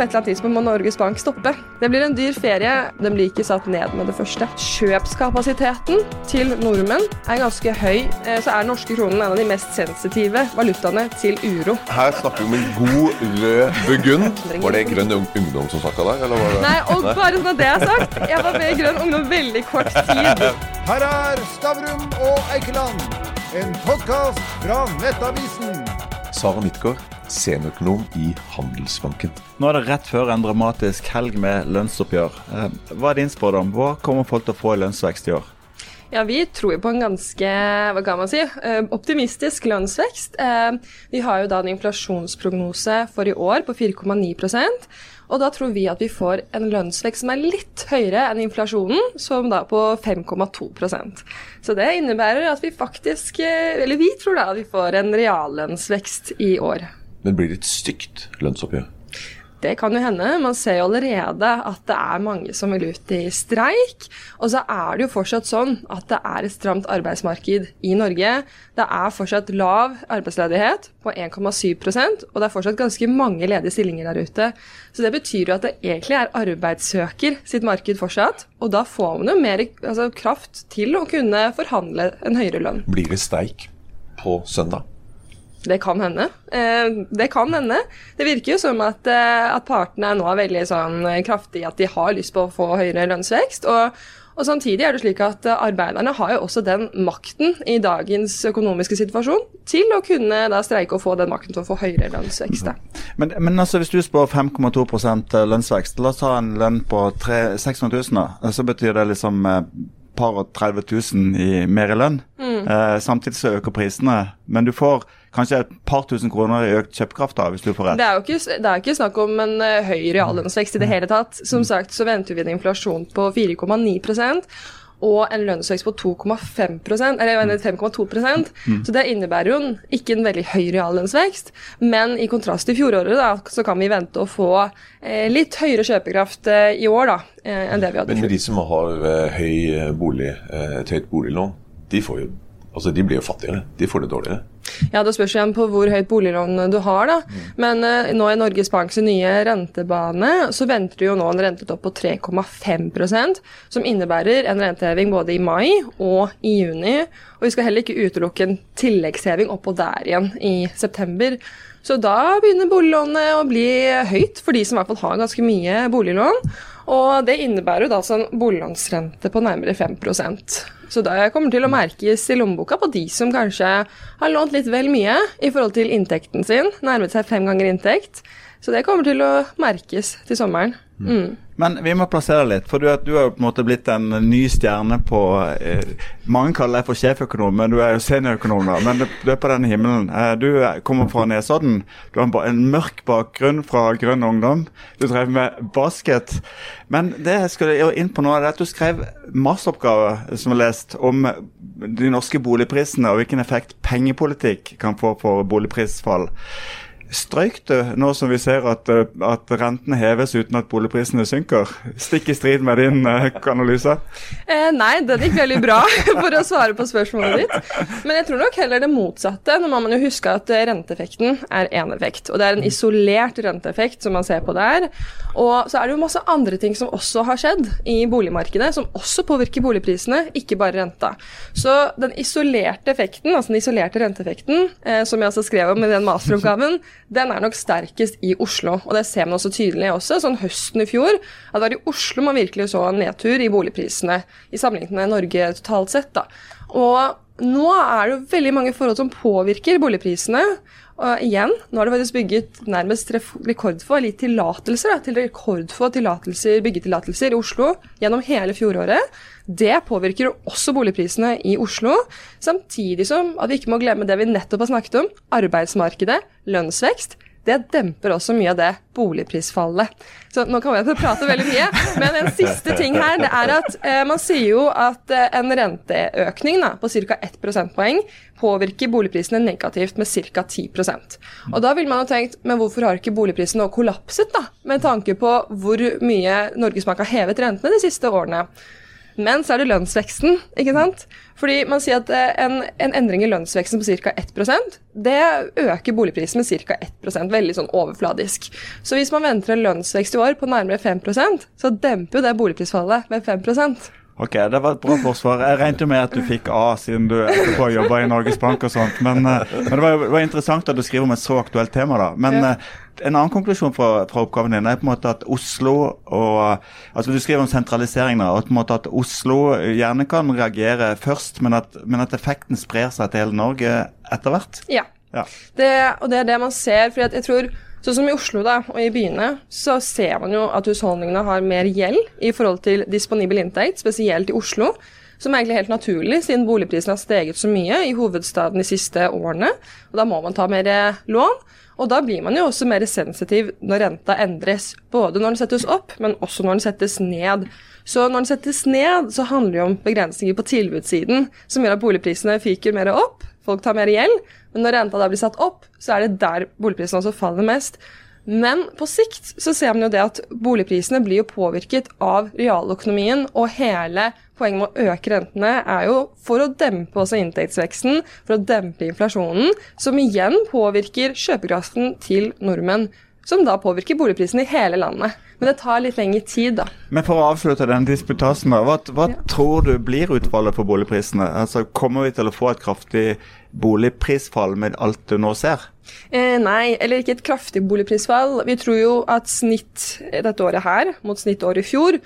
på et eller annet tidspunkt må Norges Bank stoppe. Det blir en dyr ferie. Den blir ikke satt ned med det første. Kjøpskapasiteten til nordmenn er ganske høy. Eh, Så er den norske kronen en av de mest sensitive valutaene til uro. Her snakker vi om en god rød burgund. Var det Grønn Ungdom som snakka der? Eller var det? Nei, og bare sånn at det er sagt, jeg var med i Grønn Ungdom veldig kort tid. Her er Stavrum og Eikeland, en podkast fra Nettavisen. Sara Midtgaard, seniorøkonom i Handelsbanken. Nå er det rett før en dramatisk helg med lønnsoppgjør. Eh, Hva er din spådom? Hva kommer folk til å få i lønnsvekst i år? Ja, vi tror på en ganske hva kan man si, eh, optimistisk lønnsvekst. Eh, Vi har jo da en inflasjonsprognose for i år på 4,9% og da tror vi at vi får en lønnsvekst som er litt høyere enn inflasjonen, som da på 5,2% Så det innebærer at vi faktisk, eller vi tror da at vi får en reallønnsvekst i år. Men blir det et stygt lønnsoppgjør? Det kan jo hende. Man ser jo allerede at det er mange som vil ut i streik. Og så er det jo fortsatt sånn at det er et stramt arbeidsmarked i Norge. Det er fortsatt lav arbeidsledighet på 1,7% og det er fortsatt ganske mange ledige stillinger der ute. Så det betyr jo at det egentlig er arbeidssøker sitt marked fortsatt. Og da får man jo mer altså, kraft til å kunne forhandle en høyere lønn. Blir det streik på søndag? Det kan hende. Eh, det kan hende. Det virker jo som at, eh, at partene nå er veldig sånn kraftige kraftige at de har lyst på å få høyere lønnsvekst. Og, og samtidig er det slik at eh, arbeiderne har jo også den makten i dagens økonomiske situasjon til å kunne da streike og få den makten til å få høyere lønnsvekst. da. Men, men altså, hvis du spår 5,2% lønnsvekst, la oss ta en lønn på tre- 600 000, da. Så betyr det liksom eh, par og 30 000 i mer i lønn. Eh, samtidig så øker prisene. Men du får kanskje et par tusen kroner i økt kjøpekraft da, hvis du får rett. Det er jo ikke, det er ikke snakk om en eh, høy reallønnsvekst i det hele tatt. Som sagt så venter vi en inflasjon på 4,9% og en lønnsvekst på 2,5% eller 5,2% Så det innebærer jo en, ikke en veldig høy reallønnsvekst. Men i kontrast til fjoråret da, så kan vi vente å få eh, litt høyere kjøpekraft eh, i år da, eh, enn det vi hadde Men med de som har eh, høy eh, bolig, eh, et høyt boliglån, de, får jo, altså de blir jo fattigere. De får det dårligere. Ja, Det spørs igjen på hvor høyt boliglån du har. da. Men uh, nå i Norges Banks nye rentebane så venter du jo nå en rentetopp på 3,5% som innebærer en renteheving både i mai og i juni. Og vi skal heller ikke utelukke en tilleggsheving oppå der igjen i september. Så da begynner boliglånet å bli høyt for de som i hvert fall har ganske mye boliglån. Og det innebærer jo da sånn boliglånsrente på nærmere 5% Så det kommer til å merkes i lommeboka på de som kanskje har lånt litt vel mye i forhold til inntekten sin, nærmet seg fem ganger inntekt. Så det kommer til å merkes til sommeren. Mm. Men vi må plassere litt, for du, du har jo på en måte blitt en ny stjerne på eh, Mange kaller deg for sjeføkonom, men du er jo seniorøkonom, da. Men du, er på denne himmelen. Eh, du er- kommer fra Nesodden. Du har en, mørk bakgrunn fra Grønn Ungdom. Du drev med basket. Men det jeg skulle inn på nå, er at du skrev masseoppgaver som er lest om de norske boligprisene og hvilken effekt pengepolitikk kan få for boligprisfall. Strøyk du nå som vi ser at, eh, at rentene heves uten at boligprisene synker? Stikk i strid med din eh, analyse? Eh, nei, den gikk veldig bra, for å svare på spørsmålet ditt. Men jeg tror nok heller det motsatte. Nå må man jo huske at eh, renteeffekten er én effekt. Og det er en isolert renteeffekt som man ser på der. Og så er det jo masse andre ting som også har skjedd i boligmarkedet, som også påvirker boligprisene, ikke bare renta. Så den isolerte effekten, altså den isolerte renteeffekten, eh, som jeg også skrev om i den masteroppgaven, den er nok sterkest i Oslo. Og det ser man også tydelig også, sånn høsten i fjor, at det var i Oslo man virkelig så en nedtur i boligprisene, i sammenlignet med Norge totalt sett. da. Og nå er det jo veldig mange forhold som påvirker boligprisene. Og igjen, nå har det faktisk bygget nærmest rekordfå eller tillatelser til rekordfå tillatelser, byggetillatelser i Oslo gjennom hele fjoråret. Det påvirker også boligprisene i Oslo, samtidig som at vi ikke må glemme det vi nettopp har snakket om, arbeidsmarkedet, lønnsvekst. Det demper også mye av det boligprisfallet. Så nå kan vi prate veldig mye, men en siste ting her, det er at eh, man sier jo at eh, en renteøkning da, på ca. 1 prosentpoeng påvirker boligprisene negativt med ca. 10% Og da ville man jo tenkt, men hvorfor har ikke boligprisene kollapset, da? Med tanke på hvor mye Norges Bank har hevet rentene de siste årene. Men så er det lønnsveksten, ikke sant. Fordi man sier at eh, en, en endring i lønnsveksten på ca. 1% det øker boligprisen med ca. 1% veldig sånn overfladisk. Så hvis man venter en lønnsvekst i år på nærmere 5% så demper jo det boligprisfallet med 5% Ok, det var et bra forsvar. Jeg regnet med at du fikk A siden du etterpå jobba i Norges Bank og sånt. Men, eh, men det, var, det, var, interessant at du skriver om et så aktuelt tema, da. Men ja. En annen konklusjon fra, fra, oppgaven din er på en måte at Oslo og altså Du skriver om sentralisering, og på en måte at Oslo gjerne kan reagere først, men at, men at effekten sprer seg til hele Norge etter hvert? Ja. ja. Det, og det er det man ser. for jeg tror Sånn som i Oslo da, og i byene, så ser man jo at husholdningene har mer gjeld i forhold til disponibel inntekt, spesielt i Oslo. Som er egentlig helt naturlig, siden boligprisene har steget så mye i hovedstaden de siste årene. Og da må man ta mer lån. Og da blir man jo også mer sensitiv når renta endres. Både når den settes opp, men også når den settes ned. Så når den settes ned, så handler det om begrensninger på tilbudssiden, som gjør at boligprisene fyker mer opp, folk tar mer gjeld. Men når renta da blir satt opp, så er det der boligprisene også faller mest. Men på sikt så ser man jo det at boligprisene blir jo påvirket av realøkonomien, og hele poenget med å øke rentene er jo for å dempe også inntektsveksten, for å dempe inflasjonen, som igjen påvirker kjøpekraften til nordmenn. Som da påvirker boligprisen i hele landet. Men det tar litt lengre tid, da. Men for å avslutte den disputasen, hva, hva ja. tror du blir utfallet for boligprisene? Altså, Kommer vi til å få et kraftig boligprisfall med alt du nå ser? Eh, nei, eller ikke et kraftig boligprisfall. Vi tror jo at snitt dette året her mot snittåret i fjor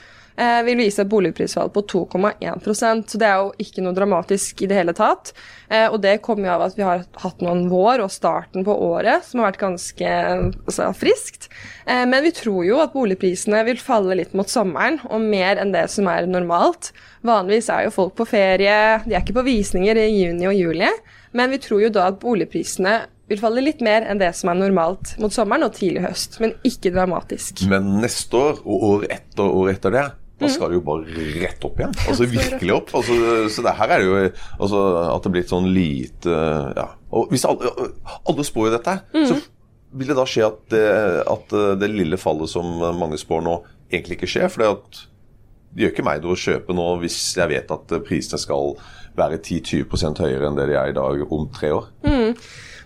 vil vise et boligprisfall på 2,1% så det er jo ikke noe dramatisk i det hele tatt. Eh, og det kommer jo av at vi har hatt noen vår og starten på året som har vært ganske altså, friskt. Eh, men vi tror jo at boligprisene vil falle litt mot sommeren, og mer enn det som er normalt. Vanligvis er jo folk på ferie, de er ikke på visninger i juni og juli. Men vi tror jo da at boligprisene vil falle litt mer enn det som er normalt mot sommeren og tidlig høst, men ikke dramatisk. Men neste år og året etter og året etter det, da skal det jo bare rett opp igjen. Altså virkelig opp. Altså, så det her er jo altså, at det er blitt sånn lite Ja. Og hvis alle, alle spår jo dette, mm. så vil det da skje at det, at det, lille fallet som mange spår nå, egentlig ikke skjer. For det gjør ikke meg noe å kjøpe nå hvis jeg vet at prisene skal være 10-20% høyere enn det de er i dag om tre år. Mm.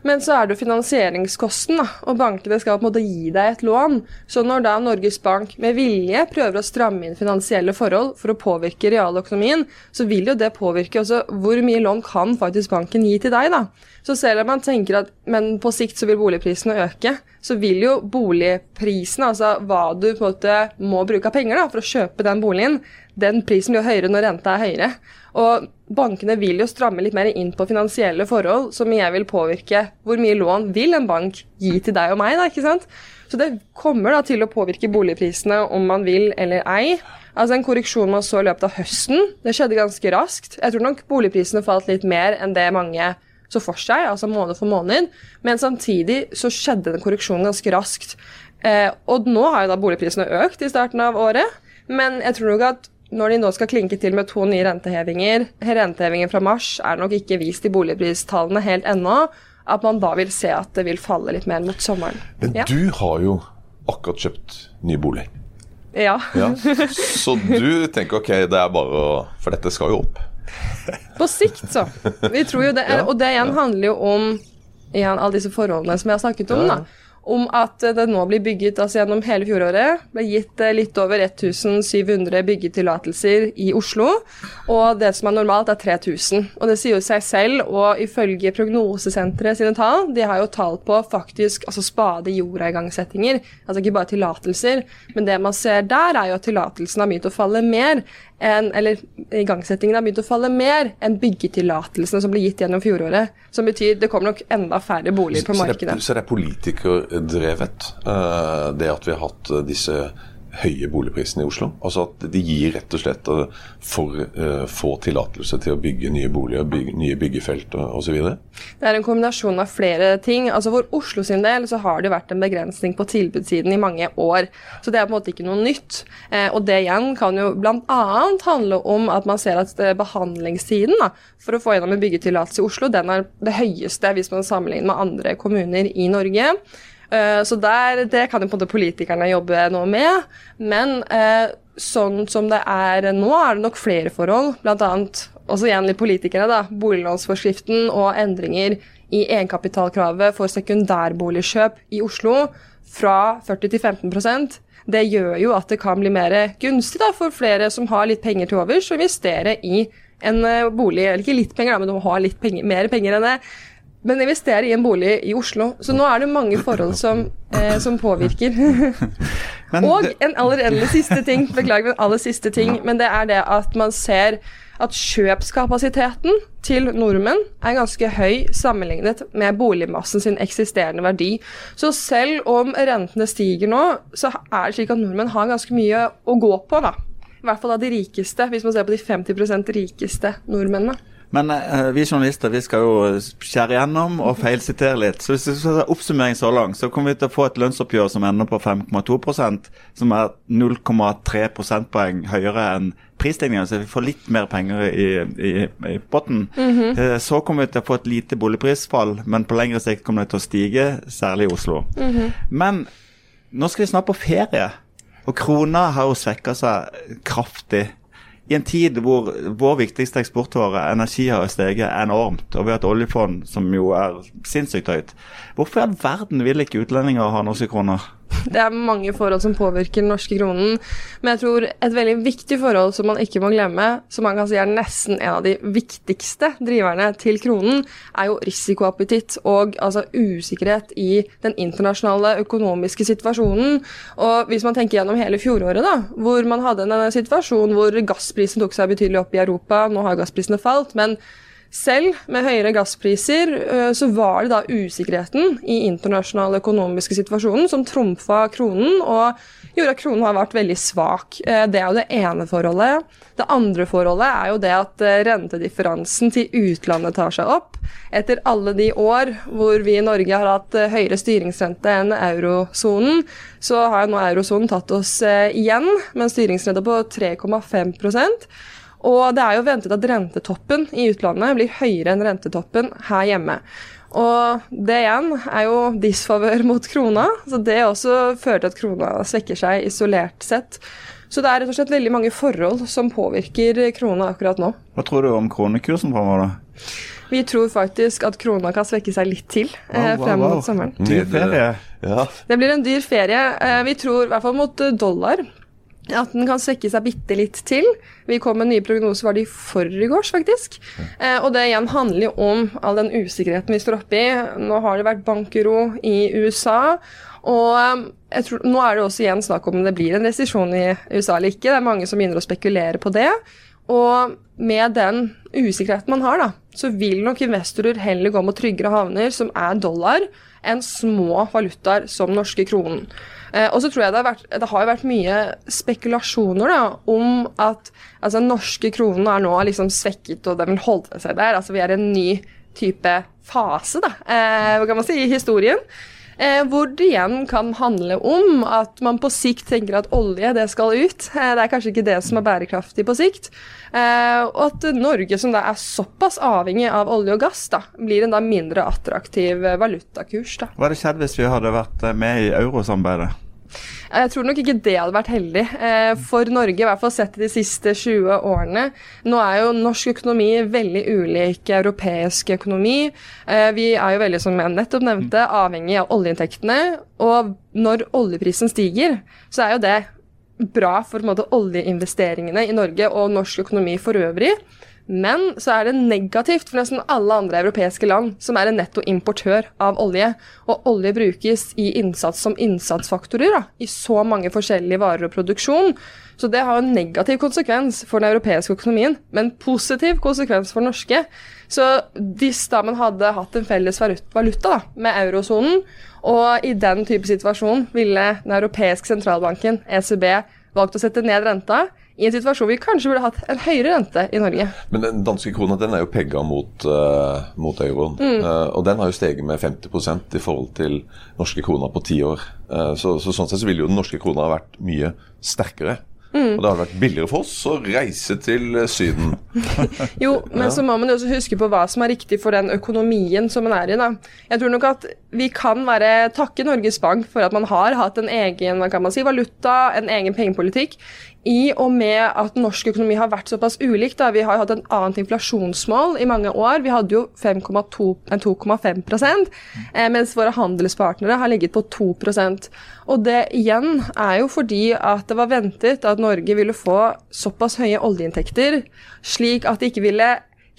Men så er det jo finansieringskosten, da, og bankene skal på en måte gi deg et lån. Så når da Norges Bank med vilje prøver å stramme inn finansielle forhold for å påvirke realøkonomien, så vil jo det påvirke også hvor mye lån kan faktisk banken gi til deg, da. Så selv om man tenker at men på sikt så vil boligprisene øke, så vil jo boligprisene, altså hva du på en måte må bruke av penger da, for å kjøpe den boligen, den prisen blir jo høyere når renta er høyere. Og bankene vil jo stramme litt mer inn på finansielle forhold, som jeg vil påvirke hvor mye lån vil en bank gi til deg og meg. da, ikke sant? Så det kommer da til å påvirke boligprisene om man vil eller ei. Altså En korreksjon man så i løpet av høsten, det skjedde ganske raskt. Jeg tror nok boligprisene falt litt mer enn det mange så for seg, altså måned for måned. Men samtidig så skjedde den korreksjonen ganske raskt. Eh, og nå har jo da boligprisene økt i starten av året, men jeg tror nok at når de nå skal klinke til med to nye rentehevinger, rentehevingen fra mars er nok ikke vist i boligpristallene helt ennå, at man da vil se at det vil falle litt mer mot sommeren. Men ja. du har jo akkurat kjøpt ny bolig. Ja. ja. Så du tenker ok, det er bare å For dette skal jo opp. På sikt, så. Vi tror jo det, er, Og det igjen handler jo om igjen, alle disse forholdene som jeg har snakket om. da om at det nå blir bygget altså gjennom hele fjoråret ble gitt eh, litt over 1700 byggetillatelser i Oslo. Og det som er normalt, er 3000. Og det sier jo seg selv, og ifølge Prognosesenteret sine tall, de har jo tall på faktisk altså spade jorda-igangsettinger, altså ikke bare tillatelser. Men det man ser der, er jo at tillatelsen har begynt å falle mer en, eller igangsettingen har begynt å falle mer enn byggetillatelsene som ble gitt gjennom fjoråret. Som betyr det kommer nok enda færre boliger på markedet. Så det er politikerdrevet, eh, det at vi har hatt eh, disse høye boligprisene i Oslo. Altså at de gir rett og slett eh, for uh, få tillatelse til å bygge nye boliger, bygge, nye byggefelt osv. Det er en kombinasjon av flere ting. Altså For Oslo sin del så har det vært en begrensning på tilbudssiden i mange år. Så det er på en måte ikke noe nytt. Eh, og det igjen kan jo bl.a. handle om at man ser at behandlingssiden behandlingstiden da, for å få gjennom en byggetillatelse i Oslo, den er det høyeste hvis man sammenligner med andre kommuner i Norge. Eh, så der, det kan jo på en måte politikerne jobbe noe med. Men eh, sånn som det er nå, er det nok flere forhold, bl.a. også igjen litt politikere, da, boliglånsforskriften og endringer i egenkapitalkravet for sekundærboligkjøp i Oslo fra 40 til 15% det gjør jo at det kan bli mer gunstig da, for flere som har litt penger til overs, å investere i en eh, bolig. Eller ikke litt penger, da, men du må ha litt penger, mer penger enn det. Men investere i en bolig i Oslo. Så nå er det mange forhold som, eh, som påvirker. Men Og en aller, aller siste ting, beklager, men aller siste ting, men det er det at man ser at kjøpskapasiteten til nordmenn er ganske høy sammenlignet med boligmassen sin eksisterende verdi. Så selv om rentene stiger nå, så er det slik at nordmenn har ganske mye å gå på, da. I hvert fall av de rikeste, hvis man ser på de 50% rikeste nordmennene. Men uh, vi journalister vi skal jo skjære gjennom og feilsitere litt. Så hvis vi skal ta oppsummering så langt, så kommer vi til å få et lønnsoppgjør som ender på 5,2% som er 0,3 prosentpoeng høyere enn prisstigningen. Så vi får litt mer penger i, i, i potten. Eh, Så kommer vi til å få et lite boligprisfall, men på lengre sikt kommer det til å stige, særlig i Oslo. Men nå skal vi snart på ferie, og krona har jo svekka seg kraftig. I en tid hvor vår viktigste eksportvare, energi, har steget enormt, og vi har et oljefond som jo er sinnssykt høyt. Hvorfor i all verden vil ikke utlendinger ha norske kroner? Det er mange forhold som påvirker den norske kronen, men jeg tror et veldig viktig forhold som man ikke må glemme, som man kan si er nesten en av de viktigste driverne til kronen, er jo risikoappetitt og altså usikkerhet i den internasjonale økonomiske situasjonen. Og hvis man tenker gjennom hele fjoråret, da, hvor man hadde en, situasjon hvor gassprisen tok seg betydelig opp i Europa, nå har gassprisene falt, men selv med høyere gasspriser øh, så var det da usikkerheten i internasjonal økonomiske situasjonen som trumfa kronen og gjorde at kronen har vært veldig svak. Eh, Det er jo det ene forholdet. Det andre forholdet er jo det at eh, rentedifferansen til utlandet tar seg opp. Etter alle de år hvor vi i Norge har hatt eh, høyere styringsrente enn eurosonen, så har jo nå eurosonen tatt oss eh, igjen med en styringsrente på 3,5 og det er jo ventet at rentetoppen i utlandet blir høyere enn rentetoppen her hjemme. Og det igjen er jo disfavør mot krona, så det også fører til at krona svekker seg isolert sett. Så det er rett og slett veldig mange forhold som påvirker krona akkurat nå. Hva tror du om kronekursen fremover, da? Vi tror faktisk at krona kan svekke seg litt til eh, Wow, wow, frem wow. mot sommeren. Dyr ferie. Ja, Det blir en dyr ferie. Eh, Vi tror i hvert fall mot eh, dollar at den kan svekke seg bitte litt til. Vi kom med nye prognoser var det i forgårs, faktisk. Eh, og det igjen handler jo om all den usikkerheten vi står oppe i. Nå har det vært bankuro i USA. Og eh, jeg tror, nå er det også igjen snakk om det blir en resesjon i USA eller ikke. Det er mange som begynner å spekulere på det. Og med den usikkerheten man har, da, så vil nok investorer heller gå mot tryggere havner, som er dollar, enn små valutaer som norske kronen. Eh, og så tror jeg det har, vært, det har vært mye spekulasjoner da, om at altså, norske kronen er nå liksom svekket, og den vil holde seg der. Altså, vi er i en ny type fase, da, eh, kan man si, i historien. Eh, hvor det igjen kan handle om at man på sikt tenker at olje det skal ut. Eh, det er kanskje ikke det som er bærekraftig på sikt. Eh, og at Norge, som da er såpass avhengig av olje og gass, da, blir en da mindre attraktiv eh, valutakurs. da. Hva hadde skjedd hvis vi hadde vært eh, med i eurosamarbeidet? Eh, Jeg tror nok ikke det hadde vært heldig eh, for Norge, i hvert fall sett i de siste 20 årene. Nå er jo norsk økonomi veldig ulik europeisk økonomi. Eh, Vi er jo veldig, som jeg nettopp nevnte, avhengig av oljeinntektene. Og når oljeprisen stiger, så er jo det bra for måte, oljeinvesteringene i Norge og norsk økonomi for øvrig. Men så er det negativt for nesten alle andre europeiske land som er en nettoimportør av olje. Og olje brukes i innsats som innsatsfaktorer da, i så mange forskjellige varer og produksjon. Så det har en negativ konsekvens for den europeiske økonomien, men positiv konsekvens for den norske. Så hvis da man hadde hatt en felles valuta da, med eurosonen, og i den type situasjon ville den europeiske sentralbanken, ECB, valgt å sette ned renta, i en situasjon hvor vi kanskje burde hatt en høyere rente i Norge. Men den danske krona den er jo pegga mot, uh, mot euroen. Mm. Uh, og den har jo steget med 50% i forhold til norske kroner på ti år. Uh, så, så sånn sett så ville jo den norske krona ha vært mye sterkere. Og det hadde vært billigere for oss å reise til Syden. Jo, men så må man jo også huske på hva som er riktig for den økonomien som man er i. da. Jeg tror nok at vi kan være takke Norges Bank for at man har hatt en egen hva kan man si, valuta, en egen pengepolitikk. I og med at norsk økonomi har vært såpass ulik. da, Vi har hatt et annet inflasjonsmål i mange år. Vi hadde jo 5,2 2,5 eh, mens våre handelspartnere har ligget på 2% Og det igjen er jo fordi at det var ventet at Norge ville få såpass høye oljeinntekter, slik at det ikke ville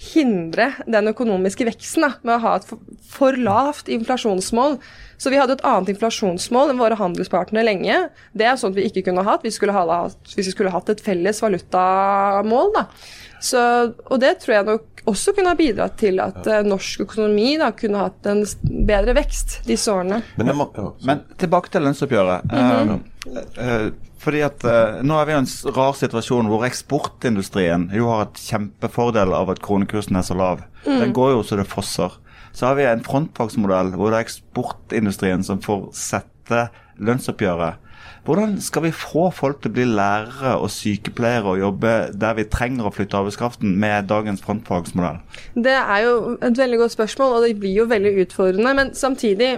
hindre den økonomiske veksten da, med å ha et for, for lavt inflasjonsmål. Så vi hadde et annet inflasjonsmål enn våre handelspartnere lenge. Det er sånt vi ikke kunne hatt hvis vi skulle, hatt, hvis vi skulle hatt et felles valutamål. Da. Så, og det tror jeg nok også kunne ha bidratt til at uh, norsk økonomi da, kunne hatt en bedre vekst disse årene. Men, må, Men tilbake til lønnsoppgjøret. Eh, eh, fordi at eh, Nå er vi i en rar situasjon hvor eksportindustrien jo har et kjempefordel av at kronekursen er så lav. Den går jo så det fosser. Så har vi en frontfagsmodell hvor det er eksportindustrien som får sette lønnsoppgjøret. Hvordan skal vi få folk til å bli lærere og sykepleiere og jobbe der vi trenger å flytte arbeidskraften med dagens frontfagsmodell? Det er jo et veldig godt spørsmål, og det blir jo veldig utfordrende. Men samtidig,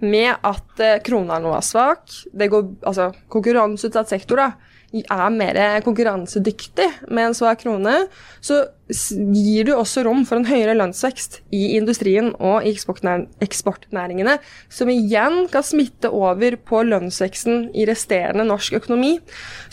med at eh, krona nå er svak, det går, altså konkurranseutsatt sektor da, er mer konkurransedyktig med en svak krone, så gir du også rom for en høyere lønnsvekst i industrien og i eksportnæringene, som igjen kan smitte over på lønnsveksten i resterende norsk økonomi.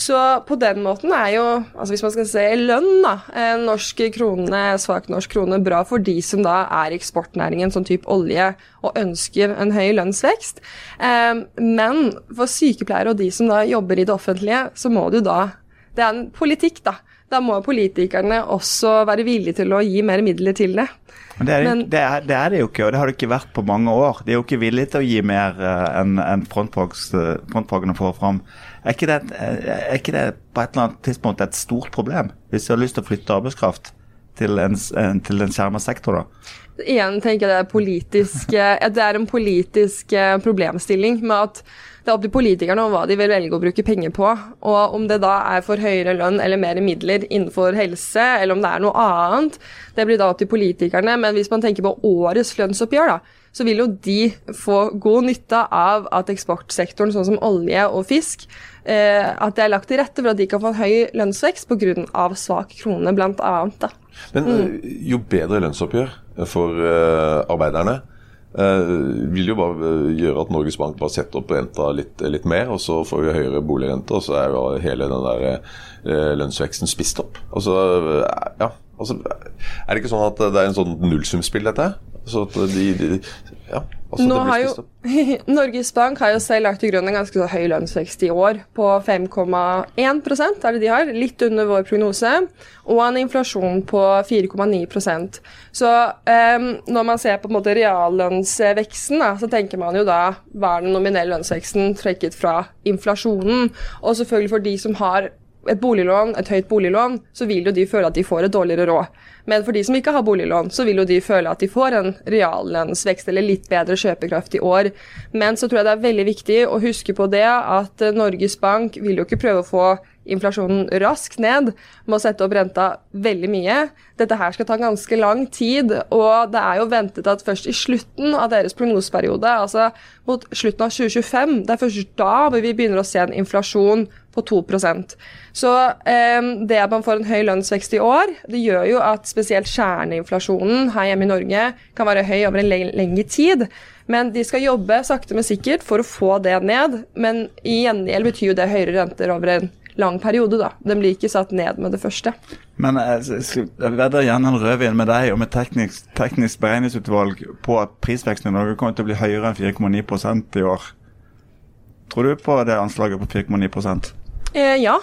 Så på den måten er jo, altså hvis man skal se lønn, da, en norsk krone, svak norsk krone bra for de som da er i eksportnæringen, som type olje, og ønsker en høy lønnsvekst. Eh, men for sykepleiere og de som da jobber i det offentlige, så må jo da Det er en politikk, da. Da må politikerne også være villige til å gi mer midler til det. Men det er, Men- det, er, det er det jo ikke, og det har det ikke vært på mange år. De er jo ikke villige til å gi mer eh, enn en eh, frontfagene får fram. Er ikke, det, eh, er ikke det på et eller annet tidspunkt et stort problem, hvis de har lyst til å flytte arbeidskraft til en, s- til en skjermet sektor? da? Igjen tenker jeg det er, politisk, eh, det er en politisk eh, problemstilling med at det er opp til politikerne om hva de vil velge å bruke penger på. Og om det da er for høyere lønn eller mer midler innenfor helse, eller om det er noe annet, det blir da opp til politikerne. Men hvis man tenker på årets lønnsoppgjør, da, så vil jo de få god nytte av at eksportsektoren, sånn som olje og fisk, eh, at det er lagt til rette for at de kan få høy lønnsvekst pga. svak krone, blant annet. Da. Men eh, jo bedre lønnsoppgjør for eh, arbeiderne, eh, vil jo bare eh, gjøre at Norges Bank bare setter opp renta litt, litt mer, og så får vi høyere boligrente, og så er jo hele den der eh, lønnsveksten spist opp. Altså, eh, ja, altså, er det ikke sånn at det er en sånn nullsumspill, dette? Så at de, de ja, Nå har jo. Norges Bank har jo selv lagt til grunn en ganske så høy lønnsvekst i år, på 5,1 er det de har, litt under vår prognose, og en inflasjon på 4,9% Så um, når man ser på en måte reallønnsveksten, da, så tenker man jo da hva er den nominelle lønnsveksten trekket fra inflasjonen, og selvfølgelig for de som har et boliglån, et høyt boliglån, så vil jo de føle at de får et dårligere råd. Men for de som ikke har boliglån, så vil jo de føle at de får en reallønnsvekst eller litt bedre kjøpekraft i år. Men så tror jeg det er veldig viktig å huske på det at Norges Bank vil jo ikke prøve å få inflasjonen raskt ned med å sette opp renta veldig mye. Dette her skal ta ganske lang tid, og det er jo ventet at først i slutten av deres prognoseperiode, altså mot slutten av 2025, det er først da vi begynner å se en inflasjon på 2% Så eh, det at man får en høy lønnsvekst i år, det gjør jo at spesielt kjerneinflasjonen her hjemme i Norge kan være høy over en le lengre tid. Men de skal jobbe sakte, men sikkert for å få det ned. Men i gjengjeld betyr jo det høyere renter over en lang periode, da. Den blir ikke satt ned med det første. Men eh, jeg vedder gjerne en rødvin med deg og med teknisk, teknisk beregningsutvalg på at prisveksten i Norge kommer til å bli høyere enn 4,9% i år. Tror du på det anslaget på 4,9 Eh, ja.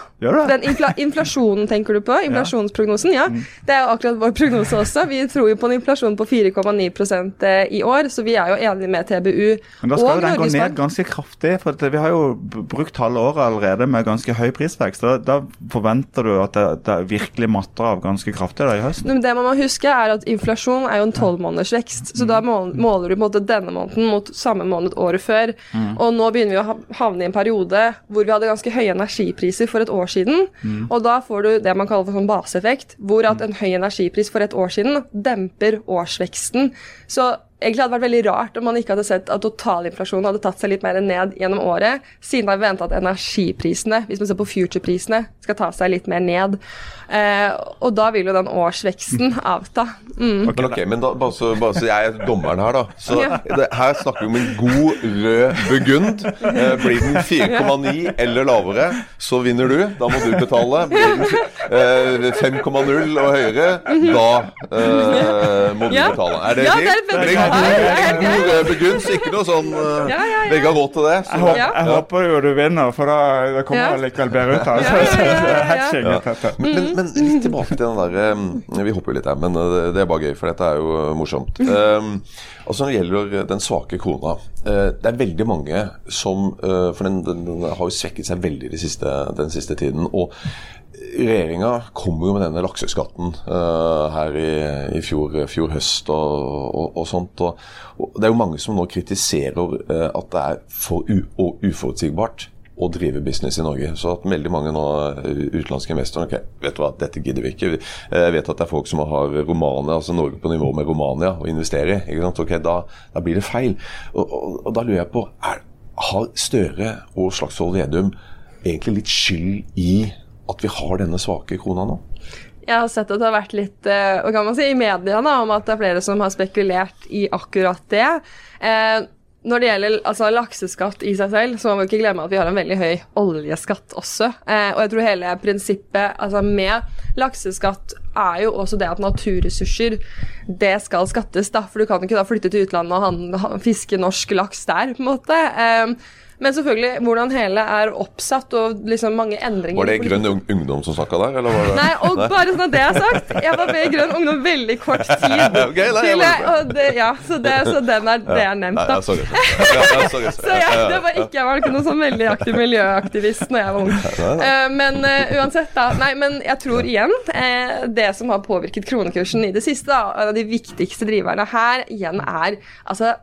Den infla inflasjonen tenker du på? Inflasjonsprognosen, ja. Det er jo akkurat vår prognose også. Vi tror jo på en inflasjon på 4,9 eh, i år, så vi er jo enige med TBU Men da skal jo den gå ned ganske kraftig. for Vi har jo brukt halve året allerede med ganske høy prisvekst. Da, da forventer du at det, det virkelig matter av ganske kraftig da i høst? Men det man må huske er at Inflasjon er jo en tolvmånedersvekst. Så da måler du på en måte denne måneden mot samme måned året før. Og nå begynner vi å havne i en periode hvor vi hadde ganske høye energipriser energipriser for et år siden. Og da får du det man kaller for sånn baseeffekt, hvor at en høy energipris for et år siden demper årsveksten. Så egentlig hadde det vært veldig rart om man ikke hadde sett at totalinflasjonen hadde tatt seg litt mer ned gjennom året, siden har vi venta at energiprisene, hvis man ser på future-prisene, skal ta seg litt mer ned. Eh, og da vil jo den årsveksten avta. Mm. Men okay, men da, bare, så, bare så jeg er dommeren her, da. Så Ja. det, her snakker vi om en god rød burgund. Eh, blir den 4,9 eller lavere, så vinner du. Da må du betale. Blir den eh, 5,0 og høyere, da eh, må du Ja. betale. Er det Ja, fint? det er bra. god- så ikke noe sånn eh, Ja, ja, ja. Råd til det. Så, Jeg, jeg håper jo du vinner, for da det kommer det likevel bedre ut. Ja. Ja. Men, men, litt tilbake til den der um, Vi hopper jo litt her, men uh, det, det er bare gøy, for dette er jo morsomt. Um, altså Når det gjelder den svake krona uh, Det er veldig mange som uh, For den, den, den har jo svekket seg veldig de siste, den siste tiden. Og regjeringa kommer jo med denne lakseskatten uh, her i, i fjor, fjor høst og, og, og sånt. Og, og det er jo mange som nå kritiserer uh, at det er for uforutsigbart å drive business i Norge. Så at veldig mange nå eh, utenlandske investorer ok, vet du hva, dette gidder vi ikke. Jeg vet at det er folk som har Romania, altså Norge på nivå med Romania å investere i. ikke sant? Ok, Da, da blir det feil. Og, og, og da lurer jeg på, er, har Støre og Slagsvold Vedum egentlig litt skyld i at vi har denne svake krona nå? Jeg har sett at det har vært litt eh, hva kan man si, i media om at det er flere som har spekulert i akkurat det. Eh, når det gjelder altså, lakseskatt i seg selv, så må vi ikke glemme at vi har en veldig høy oljeskatt også. Eh, og jeg tror hele prinsippet altså, med lakseskatt er jo også det at naturressurser det skal skattes. da, For du kan ikke da flytte til utlandet og fiske norsk laks der, på en måte. Men selvfølgelig hvordan hele er oppsatt og liksom mange endringer Var det Grønn Ungdom som snakka der, eller var det Nei, og bare sånn at det er sagt, jeg var med i Grønn Ungdom veldig kort tid. okay, nei, Til jeg, og det, ja, så, det, så den er, det er nevnt, da. Nei, sorry. sorry. Ja, sorry. Så jeg, det var ikke, jeg var ikke noen sånn veldig aktiv miljøaktivist når jeg var ung. Eh, men uh, uansett, da. Nei, men jeg tror igjen uh, det som har påvirket kronekursen i det siste, da, en av de viktigste driverne her igjen er altså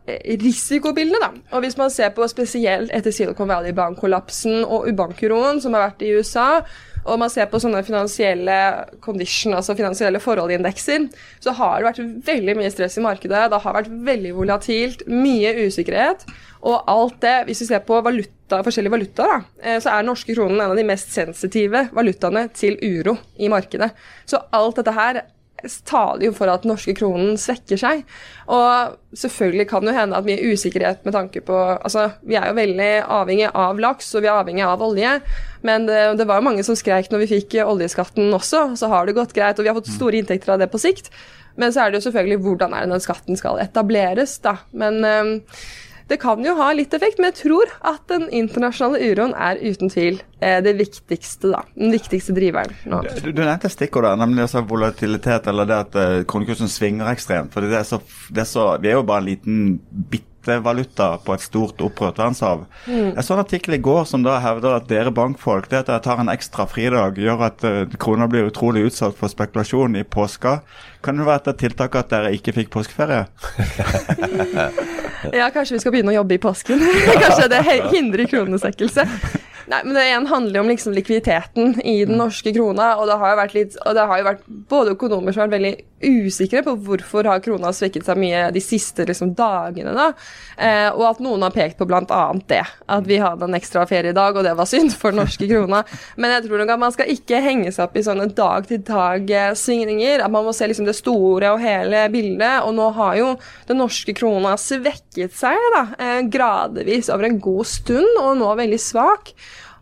risikobildene, da. Og hvis man ser på spesielt etter Silicon Valley-bankkollapsen og ubankuroen som har vært i USA, og man ser på sånne finansielle condition, altså finansielle forhold-indekser, så har det vært veldig mye stress i markedet. Det har vært veldig volatilt, mye usikkerhet. Og alt det, hvis vi ser på valuta, forskjellige valutaer, eh, så er den norske kronen en av de mest sensitive valutaene til uro i markedet. Så alt dette her taler jo for at den norske kronen svekker seg. Og selvfølgelig kan det hende at mye usikkerhet med tanke på Altså, vi er jo veldig avhengig av laks, og vi er avhengig av olje. Men det, det var jo mange som skreik når vi fikk oljeskatten også, så har det gått greit, og vi har fått store inntekter av det på sikt. Men så er det jo selvfølgelig hvordan er det den skatten skal etableres, da. Men øhm, det kan jo ha litt effekt, men jeg tror at den internasjonale uroen er uten tvil eh, det viktigste, da. Den viktigste driveren nå. Du, du nevnte stikkordet, nemlig altså volatilitet, eller det at uh, kronekursen svinger ekstremt. For det er så, det er så, vi er jo bare en liten bitte valuta på et stort opprørt verdenshav. Jeg så en artikkel i går som da hevder at dere bankfolk det at dere tar en ekstra fridag, gjør at uh, krona blir utrolig utsatt for spekulasjon i påska. Kan det være et tiltak at dere ikke fikk påskeferie? Ja, kanskje vi skal begynne å jobbe i påsken. kanskje det hindrer kronesekkelse. Nei, men Det igjen handler jo om liksom likviditeten i den norske krona. Og det har jo vært litt, og det har jo vært både økonomer som har vært veldig usikre på hvorfor har krona svekket seg mye de siste liksom, dagene. da, eh, Og at noen har pekt på bl.a. det. At vi hadde en ekstra ferie i dag, og det var synd for den norske krona. Men jeg tror nok at man skal ikke henge seg opp i sånne dag-til-dag-svingninger. At man må se liksom det store og hele bildet. Og nå har jo den norske krona svekket seg da, eh, gradvis over en god stund, og nå veldig svak.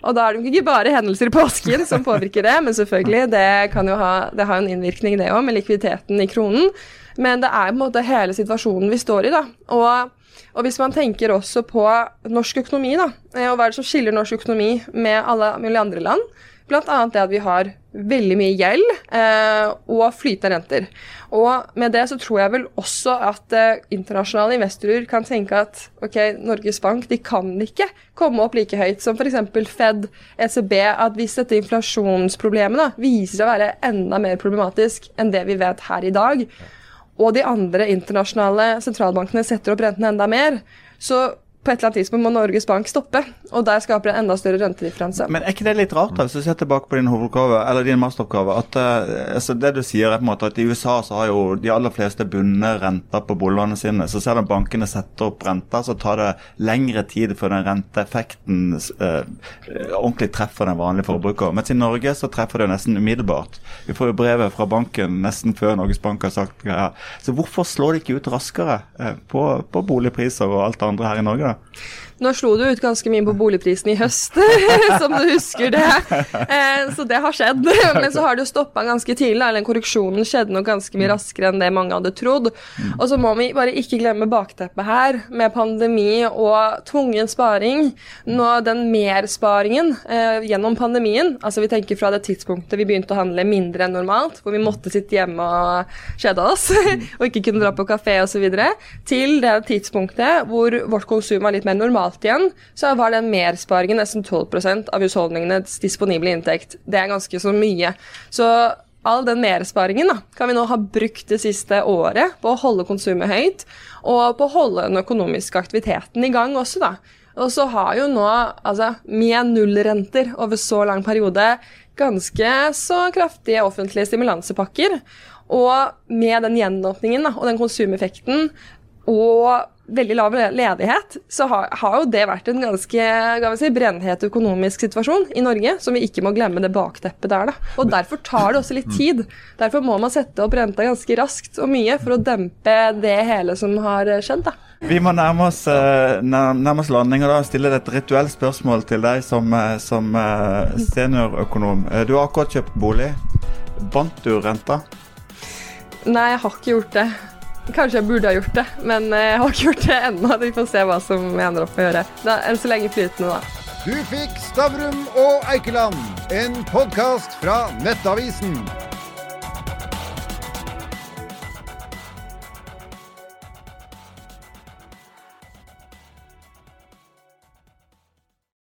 Og da er det ikke bare hendelser i påsken som påvirker det, men selvfølgelig, det kan jo ha, det har en innvirkning det òg, med likviditeten i kronen. Men det er på en måte hele situasjonen vi står i, da. Og, og hvis man tenker også på norsk økonomi, da, eh, og hva er det som skiller norsk økonomi med alle mulige andre land? Annet det at vi har veldig mye gjeld eh, og flytende renter. Og med det så tror jeg vel også at eh, internasjonale investorer kan tenke at ok, Norges Bank de kan ikke komme opp like høyt som f.eks. Fed, ECB. At hvis dette inflasjonsproblemet da, viser seg å være enda mer problematisk enn det vi vet her i dag, og de andre internasjonale sentralbankene setter opp rentene enda mer, så på et eller annet tidspunkt må Norges Bank stoppe, og der skaper det enda større rentedifferanse. Men er ikke det litt rart, da, hvis du ser tilbake på din hovedoppgave, eller din masteroppgave, at uh, altså det du sier er på en måte at i USA så har jo de aller fleste bundet renter på boliglånene sine. Så selv om bankene setter opp renter, så tar det lengre tid før den renteeffekten uh, ordentlig treffer den vanlige forbruker. Mens i Norge så treffer det jo nesten umiddelbart. Vi får jo brevet fra banken nesten før Norges Bank har sagt ja. Så hvorfor slår de ikke ut raskere uh, på, på boligpriser og alt det andre her i Norge? da? lá. Nå slo du ut ganske mye på boligprisen i høst, som du husker det. Eh, så det har skjedd. Men så har det jo stoppa ganske tidlig. Eller den korreksjonen skjedde nok ganske mye raskere enn det mange hadde trodd. Og så må vi bare ikke glemme bakteppet her, med pandemi og tvungen sparing. Nå den mersparingen eh, gjennom pandemien, altså vi tenker fra det tidspunktet vi begynte å handle mindre enn normalt, hvor vi måtte sitte hjemme og kjede oss og ikke kunne dra på kafé osv., til det tidspunktet hvor vårt konsum var litt mer normalt igjen, så var den mersparingen nesten 12% av husholdningenes disponible inntekt. Det er ganske så mye. Så all den mersparingen da, kan vi nå ha brukt det siste året på å holde konsumet høyt, og på å holde den økonomiske aktiviteten i gang også, da. Og så har jo nå, altså med nullrenter over så lang periode, ganske så kraftige offentlige stimulansepakker. Og med den gjenåpningen da, og den konsumeffekten og veldig lav ledighet, så har, har, jo det vært en ganske si, brennhet økonomisk situasjon i Norge, som vi ikke må glemme det bakteppet der. da. Og Derfor tar det også litt tid. Derfor må man sette opp renta ganske raskt og mye for å dempe det hele som har skjedd. da. Vi må nærme oss, eh, nærme oss landing og da stille et rituelt spørsmål til deg som, eh, som eh, seniorøkonom. Du har akkurat kjøpt bolig. Bandt du renta? Nei, jeg har ikke gjort det. Kanskje jeg burde ha gjort det, men jeg har ikke gjort det ennå. Vi får se hva som jeg ender opp med å gjøre. Da, enn så lenge flytende, da. Du fikk Stavrum og Eikeland, en podkast fra Nettavisen.